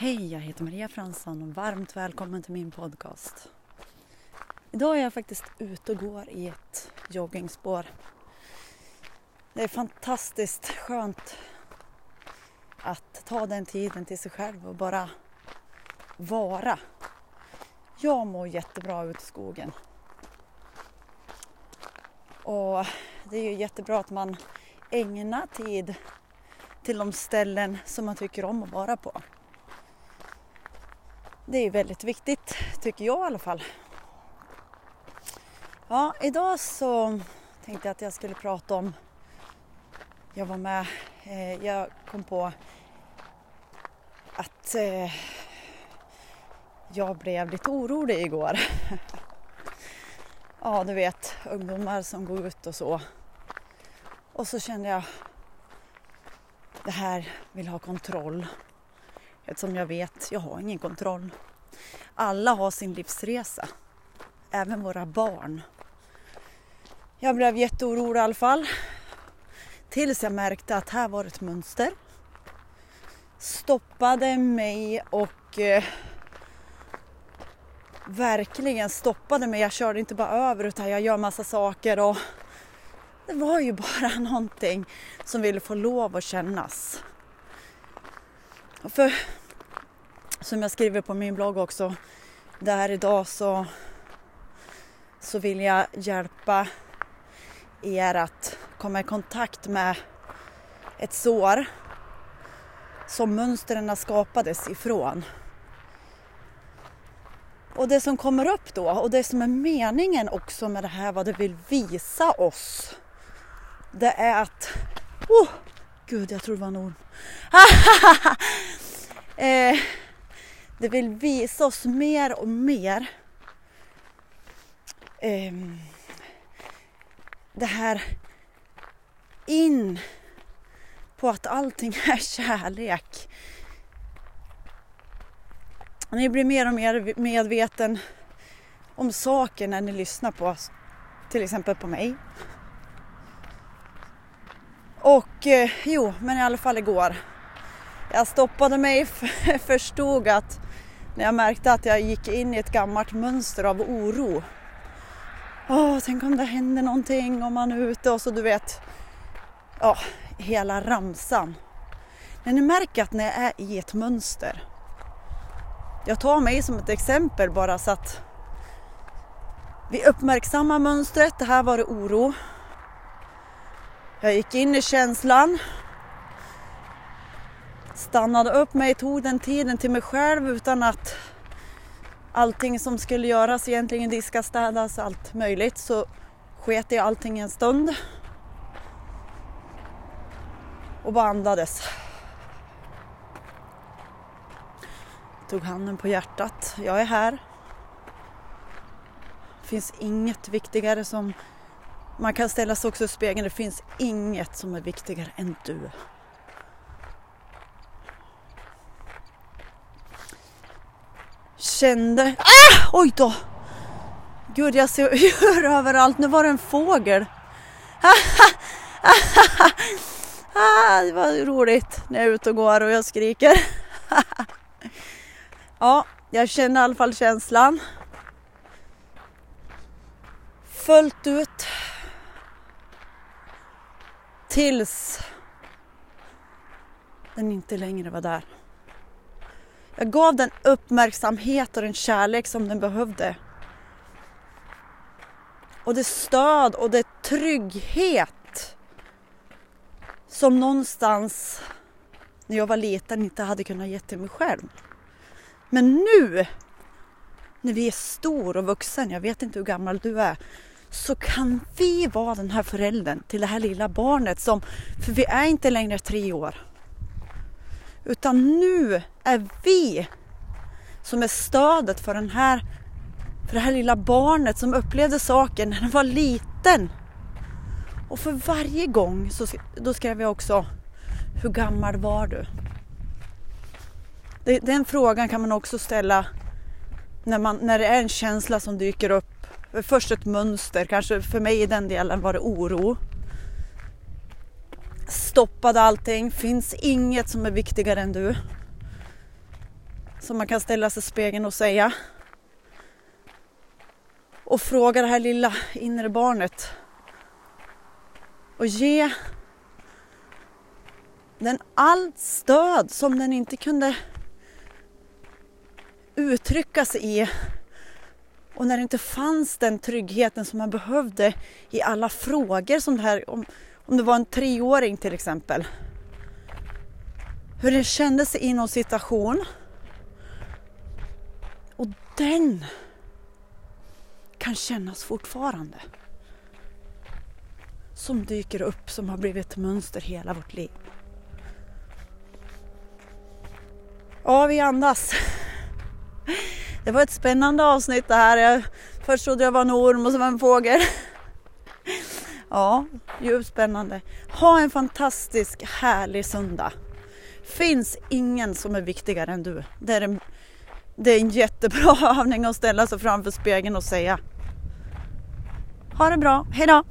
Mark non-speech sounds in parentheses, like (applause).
Hej, jag heter Maria Fransson och varmt välkommen till min podcast. Idag är jag faktiskt ute och går i ett joggingspår. Det är fantastiskt skönt att ta den tiden till sig själv och bara vara. Jag mår jättebra ute i skogen. Och det är ju jättebra att man ägnar tid till de ställen som man tycker om att vara på. Det är väldigt viktigt, tycker jag i alla fall. Ja, idag så tänkte jag att jag skulle prata om... Jag var med, eh, jag kom på att eh, jag blev lite orolig igår. (laughs) ja, du vet, ungdomar som går ut och så. Och så kände jag, det här vill ha kontroll. Eftersom jag vet, jag har ingen kontroll. Alla har sin livsresa. Även våra barn. Jag blev jätteorolig i alla fall. Tills jag märkte att här var ett mönster. Stoppade mig och eh, verkligen stoppade mig. Jag körde inte bara över utan jag gör massa saker och det var ju bara (laughs) någonting som ville få lov att kännas. För som jag skriver på min blogg också, där idag så, så vill jag hjälpa er att komma i kontakt med ett sår som mönstren skapades ifrån. Och det som kommer upp då och det som är meningen också med det här, vad det vill visa oss, det är att... Oh, Gud, jag tror det var en orm. (laughs) eh, det vill visa oss mer och mer eh, det här in på att allting är kärlek. Ni blir mer och mer medveten om saker när ni lyssnar på till exempel på mig. Och eh, jo, men i alla fall igår. Jag stoppade mig, (laughs) förstod att när jag märkte att jag gick in i ett gammalt mönster av oro. Åh, tänk om det händer någonting om man är ute och så du vet, ja, hela ramsan. När ni märker att ni är i ett mönster. Jag tar mig som ett exempel bara så att vi uppmärksammar mönstret. Det här var det oro. Jag gick in i känslan. Stannade upp mig, tog den tiden till mig själv utan att allting som skulle göras egentligen diska, städas, allt möjligt så sket jag allting en stund. Och bara andades. Tog handen på hjärtat. Jag är här. Det finns inget viktigare som man kan ställa sig också i spegeln. Det finns inget som är viktigare än du. Kände... Ah! Oj då! Gud, jag ser (laughs) djur överallt. Nu var det en fågel. (laughs) ah, det var roligt när jag är ute och går och jag skriker. (laughs) ja, jag känner i alla fall känslan. Fullt ut Tills den inte längre var där. Jag gav den uppmärksamhet och den kärlek som den behövde. Och det stöd och det trygghet som någonstans när jag var liten inte hade kunnat ge till mig själv. Men nu när vi är stor och vuxen, jag vet inte hur gammal du är, så kan vi vara den här föräldern till det här lilla barnet som, för vi är inte längre tre år. Utan nu är vi som är stödet för, den här, för det här lilla barnet som upplevde saken när den var liten. Och för varje gång så då skrev jag också, hur gammal var du? Den frågan kan man också ställa när, man, när det är en känsla som dyker upp först ett mönster, kanske för mig i den delen var det oro. Stoppade allting, finns inget som är viktigare än du. som man kan ställa sig i spegeln och säga. Och fråga det här lilla inre barnet. Och ge den allt stöd som den inte kunde uttrycka sig i och när det inte fanns den tryggheten som man behövde i alla frågor som det här, om, om det var en treåring till exempel. Hur det kändes i någon situation. Och den kan kännas fortfarande. Som dyker upp, som har blivit ett mönster hela vårt liv. Ja, vi andas. Det var ett spännande avsnitt det här. Jag, först trodde jag var en orm och så var en fågel. Ja, djupt spännande. Ha en fantastisk härlig söndag. Finns ingen som är viktigare än du. Det är en, det är en jättebra (laughs) övning att ställa sig framför spegeln och säga. Ha det bra, hejdå!